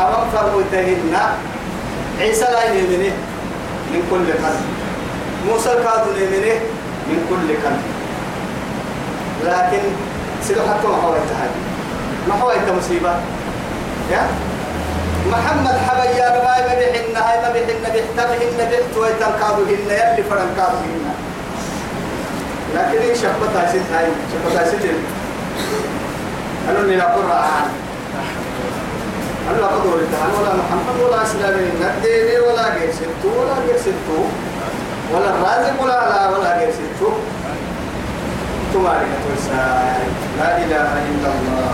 حرام فرمتهن عيسى لا يمنه من كل قلب. موسى كادوا يمنه من كل قلب. لكن حتى ما هو هذه ما هو مصيبة؟ يا؟ محمد حبيا ما يبيحن هاي ما بيحن بيحتمهن بيحت ويتنكادوهن يلي فرنكادوهن لكن إيه شبتها ست هاي شبتها ست قالوا لي لا قرآن. أنا قدر التهان ولا محمد ولا إسلامي نديني ولا غير ستو ولا غير ستو ولا الرازق ولا لا ولا غير ستو تماري لا إله إلا الله.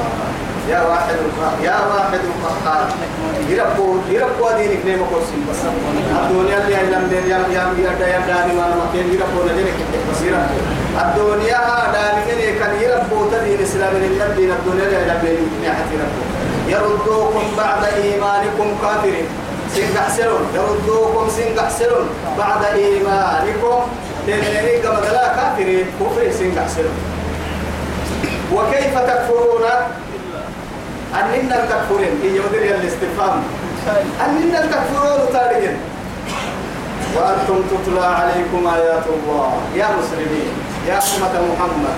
يا واحد يا واحد القهار. يربو يربو دينك نيم قرسين بس الدنيا اللي يلم دين يا يا يا يا داني ما مكين يربو ندينك بس يربو الدنيا داني من كان يربو تدين الإسلام من الدين الدنيا اللي يلم دين نحت يربو. يردوكم بعد إيمانكم كافرين. سنقحسلون يردوكم سنقحسلون بعد إيمانكم. تنيني كما لا كافرين. كفر سنقحسلون وكيف تكفرون؟ أننا تكفرين هي مدري الاستفهام. أننا تكفرون تارجين وأنتم تتلى عليكم آيات الله. يا مسلمين. يا أمة محمد.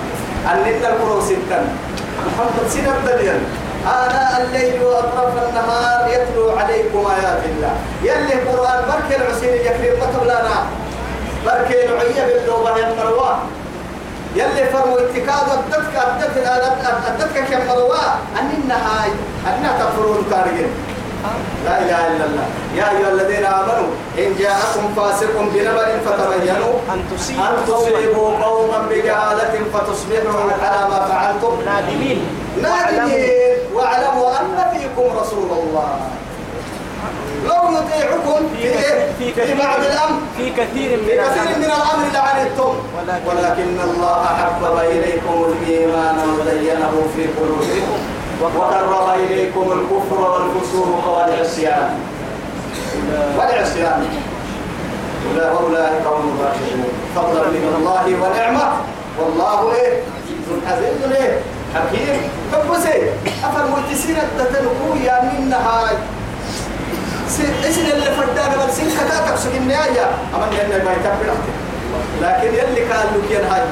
أننا القرون ستا محمد سنة دليل آناء الليل وأطراف النهار يتلو عليكم آيات الله. يلي القرآن بركي العسين يكريم مطبلانا بركي العية بالدوبة يمروا يلي فرموا اتكاد أدتك أدتك أدتك كم مروا أننا هاي أننا تكفرون تارجين لا إله إلا الله. يا أيها الذين آمنوا إن جاءكم فاسق بنبأ فتبينوا. أن أن تصيبوا قوما بجهالة فتصبحوا على ما فعلتم. نادمين. نادمين واعلموا أن فيكم رسول الله. لو يطيعكم في إيه؟ في في كثير بعض الأمر. في كثير من في كثير. من الأمر لعنتم. ولكن- الله حبب إليكم الإيمان وزينه في قلوبكم. وكرم إليكم الكفر والفسوق والعصيان. والعصيان. أولئك هم الراشدون فضلا من الله ونعمة. والله إيه؟ عزيز إيه؟ حكيم. فبسي أفر ملتسين التتنقو يا من هاي اسم اللي فدانا بل سين كتاتك سك النهاية أمن يلي ما يتبع لكن يلي قال لك ينهاي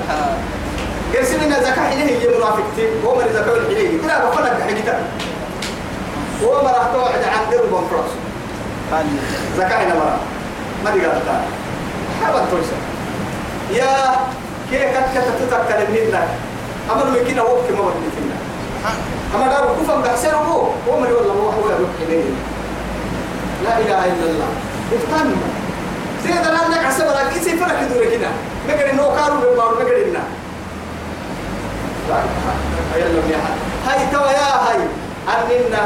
قرسل إن زكاة حينه هي منافقتي هو من زكاة الحينه كلا بفنك حينك هو ما راح توعد عن درب فرس قال زكاة هنا مرة. ما دي قالت حابة تويسا يا كي كت كت تتكلم منك أمر من كنا وقت ما بدي فينا. أما دار كفن بحسن هو هو من والله هو هو يروح إليه. لا إله إلا الله. افتن زي ده لأنك عسى ولا كيسي فرق دور كنا مقر إنه كارو بمارو مقر إنه هاي توا يا هاي. أننا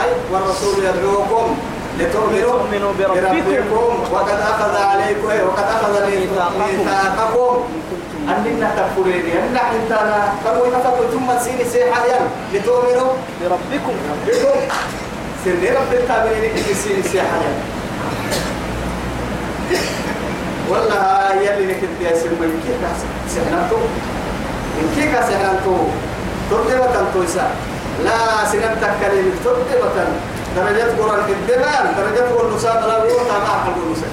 هاي والرسول يدعوكم. لتؤمنوا بربكم. وقد أخذ عليكم وقد أخذ ميثاقكم. أننا تكفرين أن أنت كانوا يتفقوا ثم سيني سيحا لتؤمنوا بربكم. بكم سنين رب التابعين كسين سيحنا والله يلي نكت يا سلمى كيف سحنتو إن كيف سحنتو ترتبة تويسا لا سنبتك كلمة. ترتبة درجات قرآن الدبان درجات قرآن نساء لا يوتا ما أحد نساء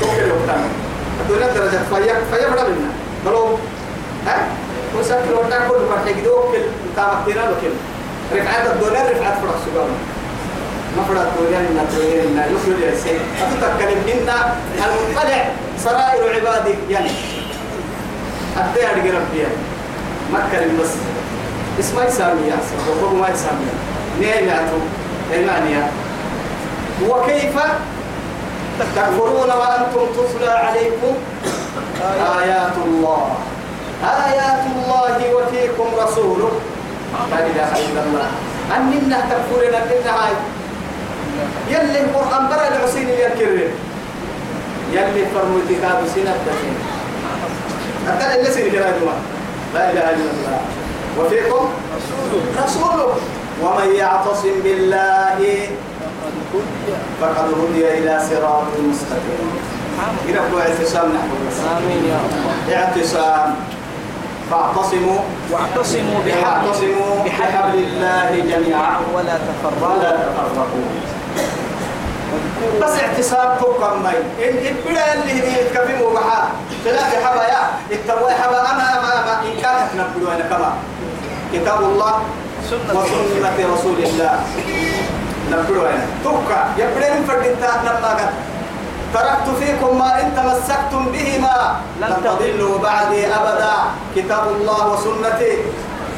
توكل وقتنا الدنيا درجات فيا فيا بڑا منا بلو ها؟ وسكر وقتنا كل مرة يجدوك كل تامتنا لكن رفعت الدنيا رفعت فرق سجارة ما فرق الدنيا إن الدنيا إن يخرج السيد أتتكلم منا المطلع سرائر عبادي يعني. حتى يرجع ربي ما كلم بس. اسمه سامي يا سبب ما سامي نعم يا تو. إيمانيا وكيف تكفرون وأنتم تتلى عليكم آيات الله. آيات الله وفيكم رسوله. لا إله إلا الله. أننا تكفرين أننا هاي يلي القرآن برا العسين يذكرين يلي فرموا كتاب سنة دسين أتلا اللي سنة لا إله إلا الله. وفيكم رسوله. ومن يعتصم بالله فقد هدي إلى صراط مستقيم. يربوا اعتصام نحو آمين يا الله اعتصام. فاعتصموا. واعتصموا بحبل واعتصموا بحبل الله جميعا. ولا تفرقوا. ولا تفرقوا. بس اعتصام توقع مي إن إبدا اللي هي يتكفموا معاه. تلاقي حبا يا التروي حبا أما أما أما إن كانت نبدو أنا كما. كتاب الله. سنة وسنة رسول الله. نبدو أنا توقع يبدا من فرد انتهت لما قد تركت فيكم ما إن تمسكتم بهما. لن تضلوا. بعدي أبدا. كتاب الله وسنتي.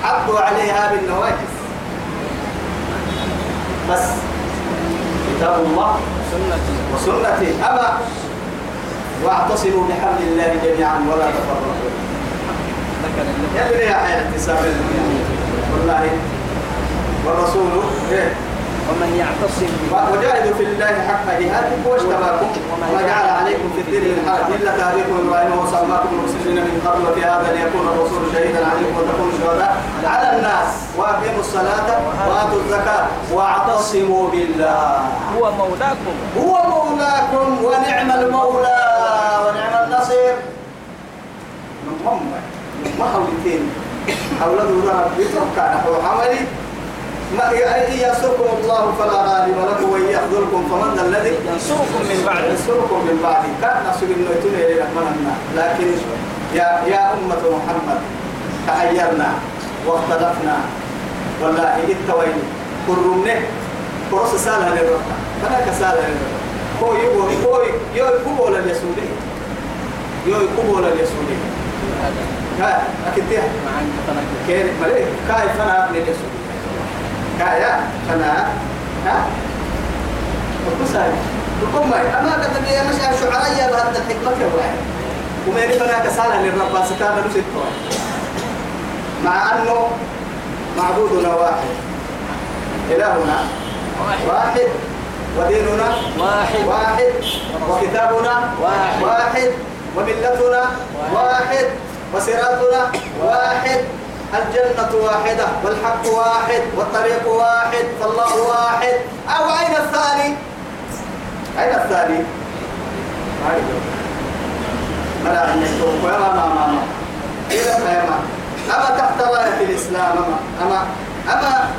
عضوا عليها بالنواجس بس. كتاب الله سنتي وسنتي. أما واعتصموا بحبل الله جميعا ولا تفرقوا. يدري يا حين احتساب والله والرسول إيه؟ ومن يعتصم وجاهدوا في الله حق جهاده واجتباكم وما جعل عليكم في الدين من حرج إلا تاريخ إبراهيم وسماكم المسلمين من قبل وفي هذا ليكون الرسول شهيدا عليكم وتكونوا شهداء على الناس. وأقيموا الصلاة وآتوا الزكاة واعتصموا بالله. هو مولاكم. هو مولاكم ونعم المولى ونعم النصير. من هم؟ ما حولتين حول الله يتوقع نحو حملي. ما يسركم الله فلا غالب لكم وإن يخذلكم فمن الذي ينصركم من بعد ينصركم من بعد كان نفسه إنه يتوني إلى رحمنا لكن يا يا أمة محمد تحيرنا واختلفنا. والله التوين كرمنا كرس سالها للرب. فلا كسالها للرب. هو يقول هو يقول اليسودي يو يقول اليسودي ها أكيد ده مع المتنكر كيف؟ ملك كيف أنا أبني اليسودي كايا أنا ها؟ وكسر تقوم معي أما قد يا مش شعراء يا بهذا الحكمة كواحد وما يبغى كسالة للرب ستانا نسيت مع أنه معبودنا واحد. إلهنا واحد. وديننا واحد. واحد. وكتابنا واحد. واحد. وملتنا واحد. وصراطنا واحد. الجنة واحدة والحق واحد والطريق واحد فالله واحد. أو أين الثاني؟ أين الثاني؟ ملا أن يكون ويرى ما ما ما. إذا ما أما تحت راية الإسلام أما أما أما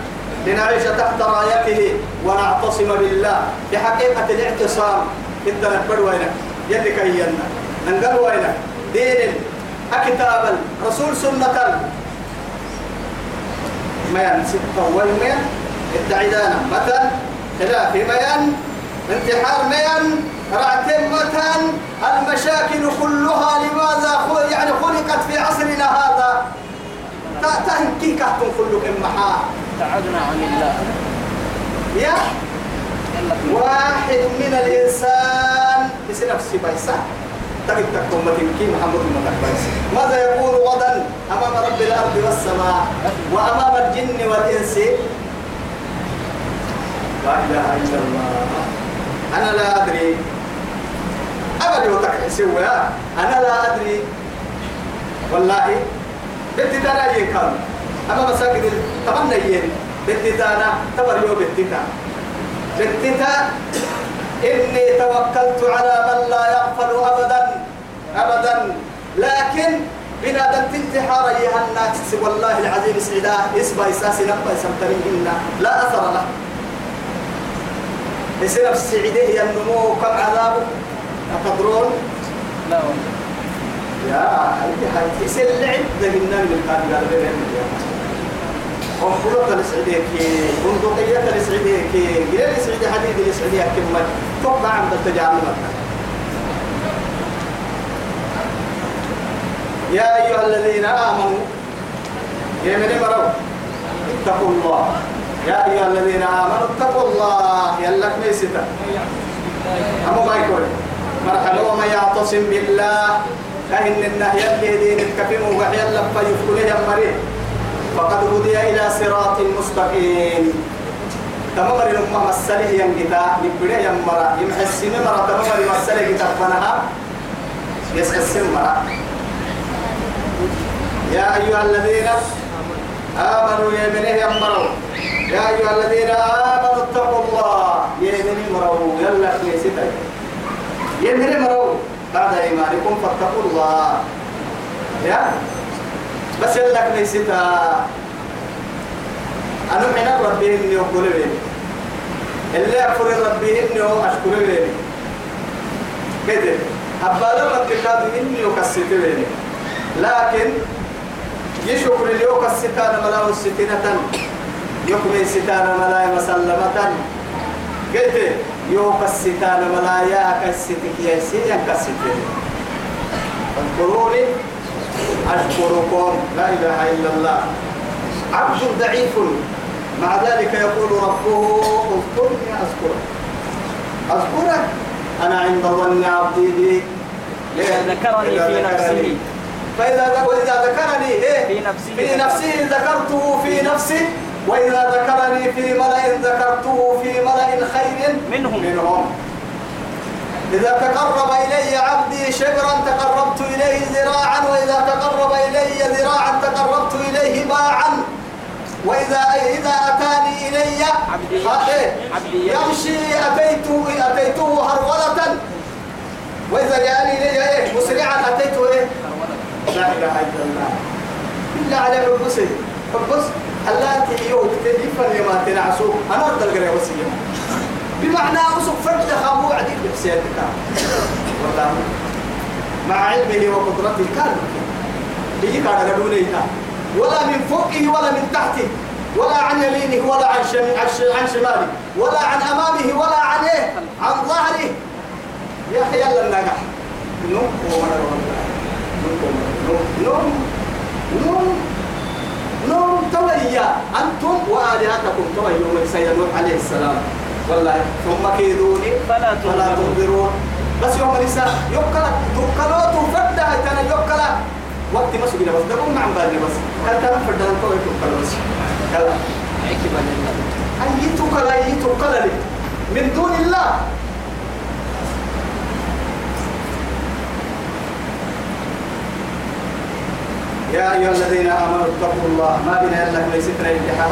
لنعيش تحت رايته ونعتصم بالله. بحقيقة الاعتصام. إنت نكبر وينك؟ يلي كينا ننقل وينك؟ دين. أكتابا. رسول سنة. ميان ستة والميان الدعيدانا مثلا خلاف ميان؟ انتحار. ميان؟ رعتين. مثلا المشاكل كلها لماذا خل- يعني خلقت في عصرنا هذا؟ تهن كي كهتم كلك محا ابتعدنا عن الله. يا؟ واحد من الإنسان. بس نفسي بيسا. تجد تكون متنكي محمد المتكبس ماذا يقول غدا أمام رب الأرض والسماء وأمام الجن والإنس؟ لا إله إلا الله. أنا لا أدري. أبدا يوتك سوى. أنا لا أدري. والله بنتي تانا يكال أما مساجد تمنى ين بنتي تانا تبر يو بنتي تانا بنتي تانا إني توكلت على من لا يغفل أبدا. أبدا. لكن بنا دمت انتحار أيها الناس والله العظيم سعدا إسبا إساس نبا سمترين لا أثر له. يصير السعيدة هي النمو كم عذابه أتدرون؟ لا يا هاي يصير العد لقينا من الكاتب قال بين السعودية كي بندقية السعودية كي غير السعودية حديد السعودية كم توقع عند التجارب يا أيها الذين آمنوا يا من مروا اتقوا الله. يا أيها الذين آمنوا اتقوا الله. يلك ميستا أمو ما مرحبا. ومن يعتصم بالله كأن النهي اللي دين الكفيم وحيا لفا يفكله يمري فقد هدي إلى صراط مستقيم. تمامر لما مسله ينقطع. نبدا يمرا يمحسن مرا. تمامر مسله يتفنها يسحسن مرا. يا أيها الذين آمنوا يمنه يمروا يا أيها الذين آمنوا اتقوا الله. يمنه مروا. يلا كنيستك يمنه مروا. بعد إيمانكم فاتقوا الله. يا. بس يلك ليستا أنا من ربي إني أقول بيني اللي أغفر ربي إني أشكر بيني كده. أبدا ربي كاد إني أكسيت بيني لكن يشكر اليوم الستان ملا الستينة يكمل ستان ملا مسلمة قلت يوم الستان ملا يا كستك يا سيدي كستك اذكروني أشكركم. لا إله إلا الله. عبد ضعيف. مع ذلك يقول ربه اذكرني أذكرك. أذكرك؟ أنا عند ظن عبدي بي ليه؟ ذكرني في. نفسه. فإذا وإذا ذكرني إيه؟ في نفسه في نفسه ذكرته في نفسي. وإذا ذكرني في ملأ ذكرته في ملأ خير منهم. منهم. إذا تقرب إلي عبدي شبرا تقربت إليه ذراعا. وإذا تقرب إلي ذراعا تقربت إليه باعا. وإذا إذا أتاني إلي عبدي. إيه؟ يمشي أتيته أتيته هرولة. وإذا جاءني إلي إيه؟ مسرعا أتيته إيه؟ لا إله إلا الله. إلا على حبسي حبس الله تيوك تلفن يما تنعسوك أنا أرد القرية وسيا بمعنى أسق فرد خامو عديد بحسياتك والله. مع علمه وقدرته كان. بيجي كان قدونيها ولا من فوقه ولا من تحته. ولا عن يمينه ولا عن. عن شماله. ولا عن أمامه ولا عن إيه عن ظهره. يا أخي يلا النجح نوم نوم نوم نوم تويا أنتم والهتكم توي يوم سيدنا نوح عليه السلام والله ثم كيدوني فلا تنظرون بس يوم النساء يوكلا توكلوا تفدا تنا يوكلا وقت ما سجل بس دقوم مع بالي بس هل تنا فدا تو يوكلا بس كلا توكلا أي توكلا لي من دون الله يا أيها الذين آمنوا اتقوا الله ما بنا إلا ليست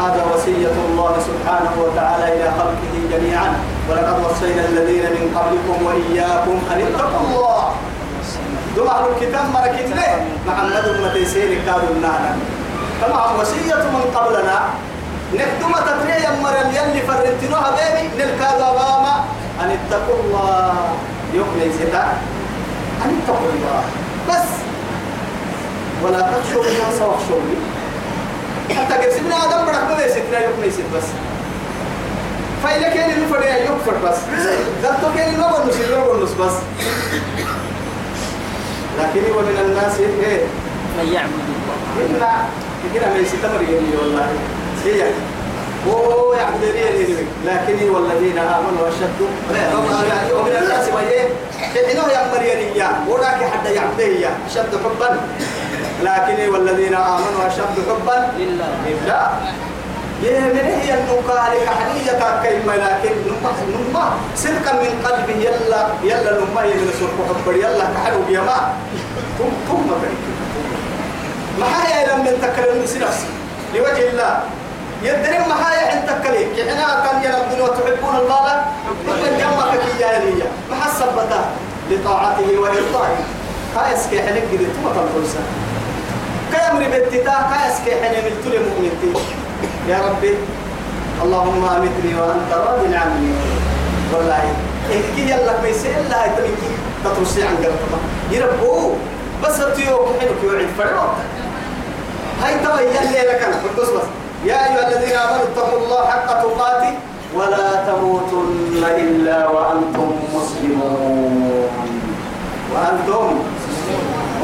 هذا وصية الله سبحانه وتعالى إلى خلقه جميعا. ولقد وصينا الذين من قبلكم وإياكم أن اتقوا الله. دم أهل الكتاب ليه؟ محمد بن تيسير كادوا النانا. طبعا وصية من قبلنا؟ نخدم تتريا مر يلي فرنتنوها بيبي نلقى باباما أن اتقوا الله. يقني ستا أن اتقوا الله. بس. ولا تخشوا الناس واخشوني حتى قسمنا آدم برك ما ستنا يقني ست بس. فإذا كان يفرق يكفر بس. ذاتو كان ما بنص ما بنص بس. لكن ومن الناس إيه؟ من يعبد الله. إلا كده ما يستمر يلي والله. هي هو يعبد لي لكن والذين آمنوا أشد. ومن الناس ما إيه إنه يأمر يلي وراك حتى يعبده أشد حبا. لكن والذين آمنوا أشد حبا لله. من هي النقاء لك حنية كلمة لكن نما نما صدقا من قلبه يلا يلا نما يدرس الحب يلا كحلو بيما. ثم ثم محايا لما تكلم نفسي لوجه الله. يدرم محايا عند تكليك إحنا كان ينبذون وتحبون الله. من جمعك كيانية محسب بتا. لطاعته وإرضائه. كايس كي حلق قد ثم تنفرسا كامري بتتا كايس كي حلق ملتولي مؤمنتي. يا ربي اللهم أمتني وأنت راض عني. والله إنك يلا كويس إلا هاي تبكي تترسي عن قلبك. يربوه بس تيوك حلوك يوعد فرعون. هاي تبا يلي لك أنا بس بس يا أيها الذين آمنوا اتقوا الله حق تقاته ولا تموتن إلا وأنتم مسلمون. وأنتم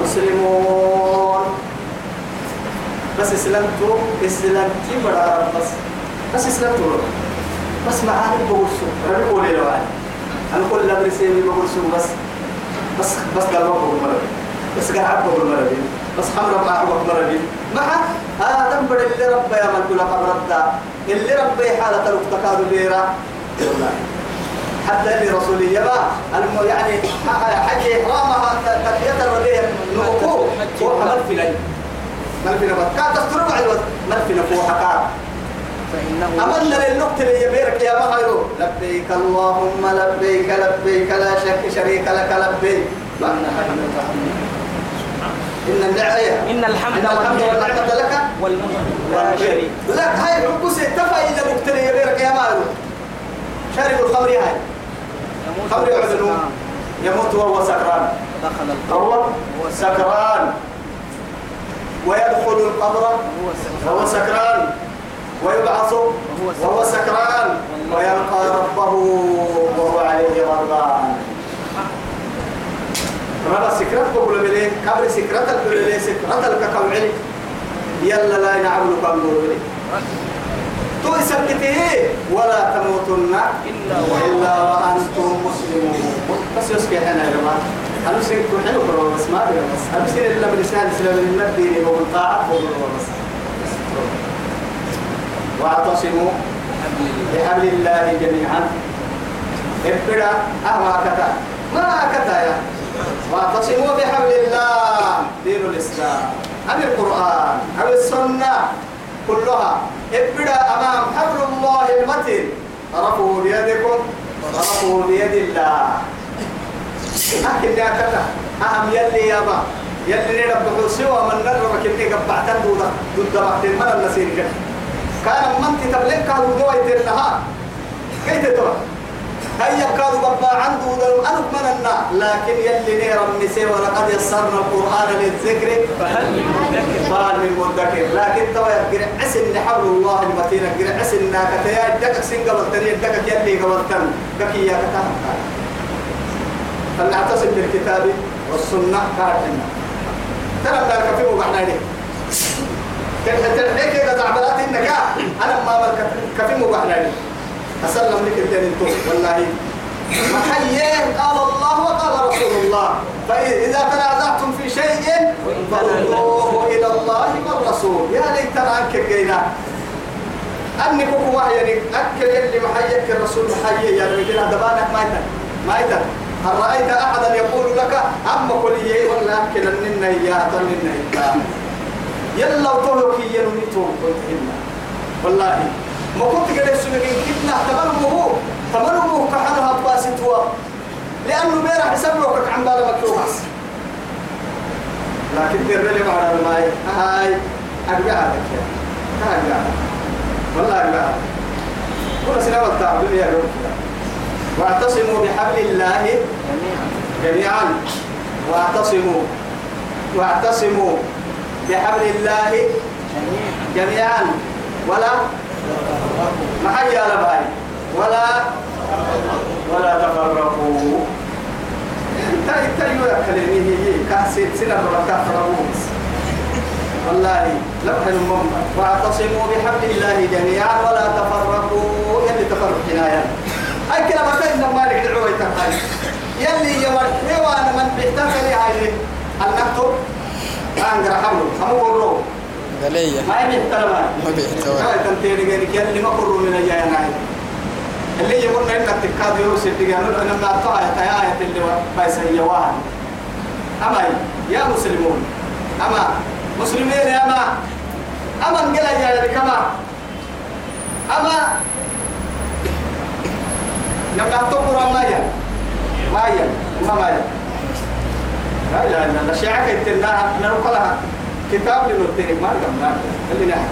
مسلمون. بس اسلمتوا اسلمتي بڑا بس بس اسلمتوا بس معاني بقول شو ربي قولي لو أنا كل لا برسيني بقول شو بس بس بس قال بقول مرة بس قال عبد بقول مرة بس خمر مع عبد مرة مع آدم بدل اللي رب يا من كل قبر اللي رب حالة الوقت ليرا والله. حتى اللي رسول يبا الم يعني في نبات. كان تستر بعد في نفوح كان فإنه أمنا للنقطة اللي يبيرك يا مهيرو لبيك اللهم لبيك لبيك لا شك شريك لك لبيك. حياتك إن النعمة. إن الحمد إن الحمد والنعمة لك. شريك لا هاي حبوس تفا إذا مبتلي غيرك يا مالو شارب الخمر هاي. خمر سكران. يموت وهو سكران. دخل القبر. سكران. ويدخل القبر وهو سكران. ويبعث وهو سكران. ويلقى ربه وهو عليه غضبان. ربا سكرت بقول بلي كبر سكرت البلي سكرت الككوعلي يلا لا نعبد كم بلي تو سكته ولا تموتن إلا وأنتم مسلمون. بس يسكي هنا يا جماعة. أنا سيكون حلو برو بس؟ ما أدري بس. سير إلا بلسان سلام الدين وبالطاعة وبالرو بس؟ واعتصموا. بحبل الله جميعا. ابدا أهما كتا. ما كتا يا. واعتصموا بحبل الله. دين الإسلام. أم القرآن؟ أم السنة؟ كلها. ابدا أمام حبل الله المتين. طرفه بيدكم. طرفه بيد الله. أكن يا كتا أهم يلي يا با. يلي نربح سوى من نربك إني قبعتن دودا ضد وقت من النسير كده. كان من تتبلك كانوا دوي تلها كيف تدور هيا كانوا بابا عنده ذو أنك من النا. لكن يلي نهر النساء ولقد يسرنا القرآن للذكر. فهل من مدكر لكن تو يقرأ عسن حول الله المتين. يقرأ عسن كتيا دكك سن قبل تاني دكك يلي قبل تن دكي يا كتاب. فلنعتصم بالكتاب والسنة كارتنا ترى ذلك في مبحنا ليه تلحيك إذا تعبرات إنك أنا ما ملك كفي مبحنا ليه أسلم لك الدين والله. محيين قال الله وقال رسول الله. فإذا تنازعتم في شيء فردوه إلى الله والرسول. يا ليتنا عنك الجينا أني كوكو يعني أكل اللي محيك الرسول محيي يا رجل هذا ما يتن ما يتن. هل رأيت أحدا يقول لك أما قل يي ولا أكل الننا يا تننا يلا وتوهك ينميتو كنت هنا والله ما كنت قد يسمع كنا تمنمه تمنمه كحنها باسطوا لأنه بيرا حسب لك عن بالا مكروهاس لكن ترى لي بعد الماي هاي أرجع لك يا. أرجع والله أرجع كل سنة والتعب يا رب واعتصموا بحبل الله جميعا. واعتصموا. واعتصموا بحبل الله جميعا. ولا ما حي على باي ولا ولا تفرقوا. انت انت يا كلمة. هي كاسيت سنه فرموس والله لو حلو مم واعتصموا بحبل الله جميعا. ولا تفرقوا. يلي تفرق جنايا اي كلمه تجد مالك دعوه تنهاي يلي يمرحي وأنا من بيحتاج لي هاي. النكتب أنقرأ حمله هم قروا قلية ما الكلام ما بيحتوى هاي تنتين كان اللي ما كروا من الجاي هاي. اللي يقولنا إنك تكاد يوسف تجانو أنا ما أطلع آية اللي بايس هي واحد. أما يا مسلمون. أما مسلمين أما أما نقول يا كما أما نبقى تقرأ ما ين ما ين ما ما ين لا إله إلا الله شيعك يتنا نرقلها كتاب لنطير ما نقمنا اللي نحن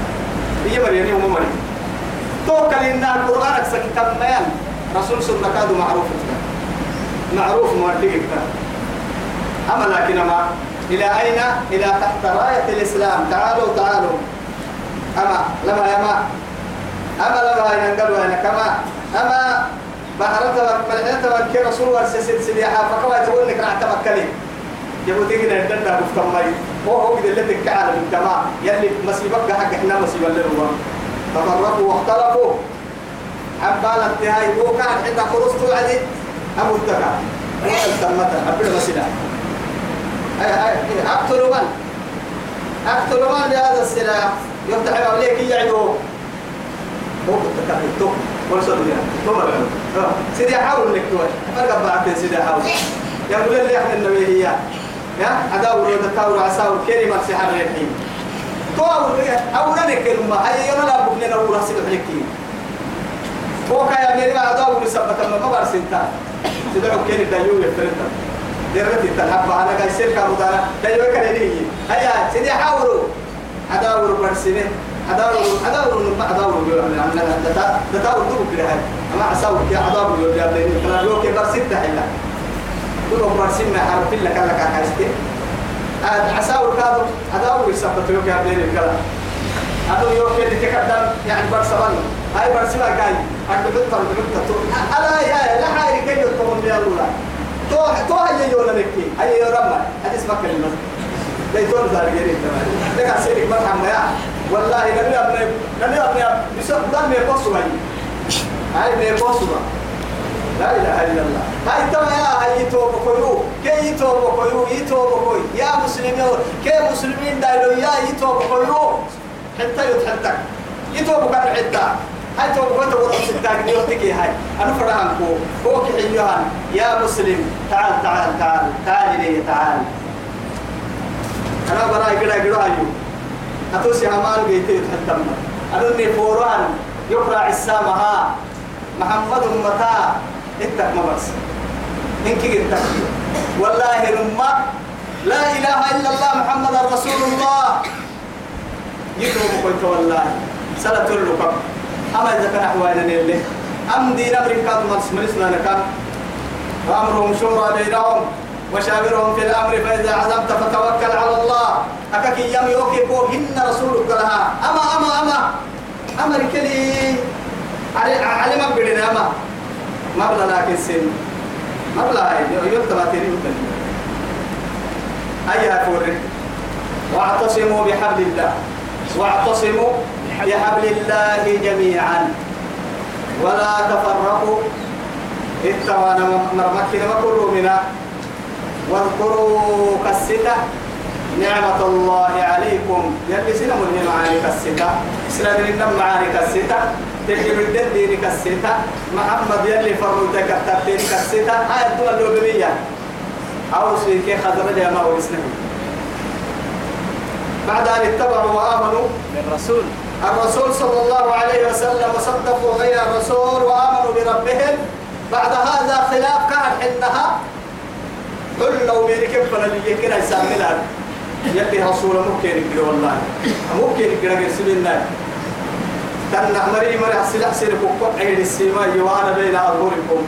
هي مريني وما مريني توكل إن القرآن أكسا كتاب ميان رسول سنة كادو معروف معروف موردك أما لكن ما إلى أين؟ إلى تحت راية الإسلام تعالوا تعالوا أما لما يا ما أما لما ينقلوا كما أما بحرتها ملحنتها كي رسول الله سلسلة فكما تقول لك راح يقول تيجي ندنا بفتم مي هو هو كده اللي تكعل بالجماعة يلي مصيبك حق إحنا مصيبة لنا تفرقوا واختلفوا. حبالة هاي هو كان حتى خلصتوا عدي أبو التكا هو التمتا أبدا مسلا أي أي أقتلوا من؟ أقتلوا من بهذا السلاح؟ يفتح عليك يعدوا هو التكا التوب ورسول الله. ثم العلم سيدي حاول لك توي فرق بعدين سيدي حاول يقول لي إحنا النبي هي. يا أداور ودكاور عساور كلمة سحر الحين تواور أولا كلمة هاي يلا لا بقولنا أولا سيد حكي هو كايا ميري ما أداور مسبة ما ما برسنتا تدعو كلمة دايو يفرنتا درت التنحب أنا قاعد سير كابودانا لا يوكل لي هيا سيدي حاولوا أداور برسمه أداور أداور أداور أنا دتا دتا ودو كده هاي أما أساوي كده أداور يقول يا بني كلا لو كده برسمت حلا دو برسم ما حرف لك لك كاستي أساوي كادو أداور يثبت يوك يا بني كلا أدو يوك كده تكدم يعني برسمان هاي برسمة كاي. أكيد تطلع تطلع ألا يا لا حاجة كده تقوم بيا الله تو تو هي يولا نكي. هي يورما هذه اسمها كلمة. لا يتون زار غيري تمام لك أسيرك مرحبا يا. والله نبي أبني نبي أبني بسبب دم يقصوا هاي هاي بيقصوا لا إله إلا الله. هاي تما يا هاي توب كويو كي يتوب كويو يتوب كوي يا مسلمين كي مسلمين دايلو يا يتوب كويو حتى يتحدك. يتوب كان حتى. هاي توب كويو تقول ستاك نيوتك هاي. أنا فرحان كو كو كحيوهان يا مسلم. تعال تعال تعال. تعال لي تعال. أنا براي كده كده أيوه أتوسي همان بيتي أنا إني فوران يقرأ عسامها. محمد متى؟ اتك ما بس. إنك اتك والله رمى. لا إله إلا الله محمد رسول الله. يكرم قلت والله. سنة اللقب أما إذا كان أحوانا اللي أم دين أمريكا من اسمنا نكام وأمرهم شورى بينهم. وشاورهم في الأمر فإذا عزمت فتوكل على الله. أكاك يم يوكي هن رسولك لها. أما أما أما أما ركلي علي ما بدنا أما. ما بلا لكن سن. ما بلا يوم تباتيري أيها فوري. واعتصموا بحبل الله. واعتصموا بحبل الله جميعا. ولا تفرقوا. اتوانا مرمكنا ما منا. واذكروا كالستة. نعمة الله عليكم. يلي سنة من معاني كالستة. سنة من معاني كالستة. تجيب الدين ديني كالستة. محمد يلي فرمتك التبتين كالستة. هاي الدول اللوبية أو سيكي خزرج يا ماو اسمه بعد أن اتبعوا وآمنوا. بالرسول. الرسول صلى الله عليه وسلم وصدقوا غير الرسول وآمنوا بربهم. بعد هذا خلاف كان حنها قل لو بينك فلا اللي كنا يساملها يلي رسول ممكن يقول والله. ممكن يقول يرسل لنا. تن مري مري حسل حسل كوكب عيد السيما يوانا بين أظهركم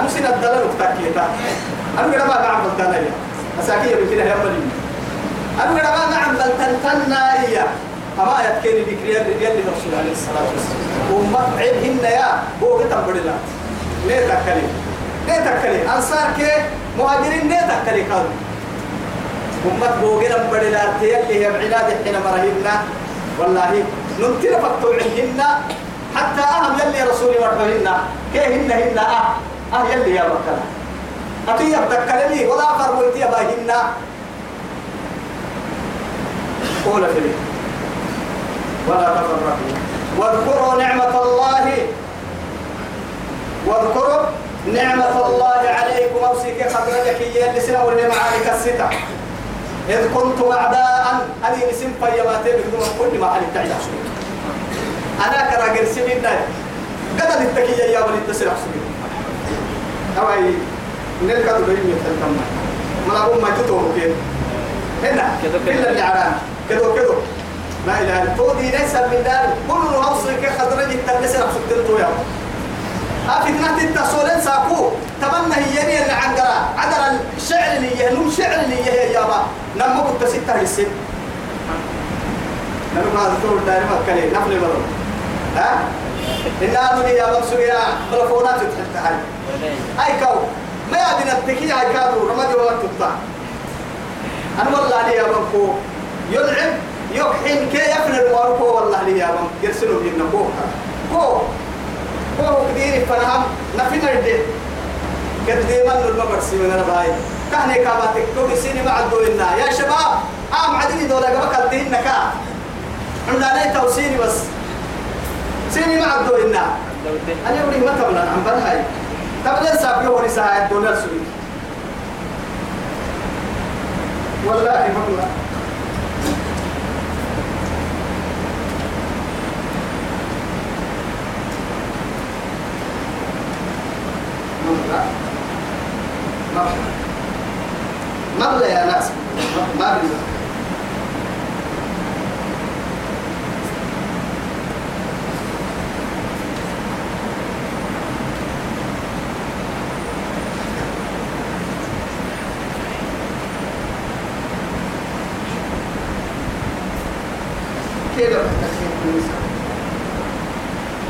أنا سين الدلال تكيتا أنا قد ما نعمل تنايا أساكي بكنا يا ملي أنا قد ما نعمل تن تنايا أما يتكيني بكري يلي رسول عليه الصلاة والسلام. وما عيبهن يا هو كتب بدلا ليه تكلي ليه تكلي أنصار كي مهاجرين ليه تكلي قالوا أمت بوغينا بدلا تيلي هي بعلاد حين مرهبنا. والله نمتنا فقطوا عندهن حتى أهم يلي رسولي مرحبهن كي هن؟ أه. أه يلي يا بكلا أتي يبتكلني ولا فرمويتي باهن. قول في ولا تفرقوا. واذكروا نعمة الله. واذكروا نعمة الله عليكم. أوسيك خبرك يلي سنة ولي معانك الستة. إذ كنتم أعداء أني نسم فيماتي بدون كل ما علي تعيش أنا كرا قرسي من ناي قد التكية يا ولي تسرع سبيل. أوي نلقى تبين يتلتم من أقوم ما تتوه كين هنا إلا اللي عران كدو كدو لا إله إلا الله. ليس من دار كل أوصيك خضرج التلسل سبتلتو يا أفتنا التصولين ساكو. تمنى هي اللي عنقرا عدل الشعر اللي هي نم شعر اللي هي يا با. نما كنت ستة السن نحن ما ذكر دائما ما كلي نفل مرة ها؟ إن أنا يا بمسوا يا تلفونات تحت هاي. أي كو ما يبين التكية هاي كادو رمادي وقت تطلع. أنا والله لي يا بمكو يلعب يحين كي يفنى الماركو والله لي يا بم يرسلوا بينا كو. كو. كو كدير فنهم نفينا الدين كديما المبرسي من الباي كهني كاباتك. كل سيني مع الدولنا يا شباب عام عدني دولا قبك الدين نكا. عندنا لي توسيني بس. سيني مع الدولنا أنا. أقول ما تبلا عم برهاي. تبلا سابيه ونساء الدولار سوي. والله ما ما بلا يا ناس ما بلا كده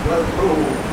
واذكروه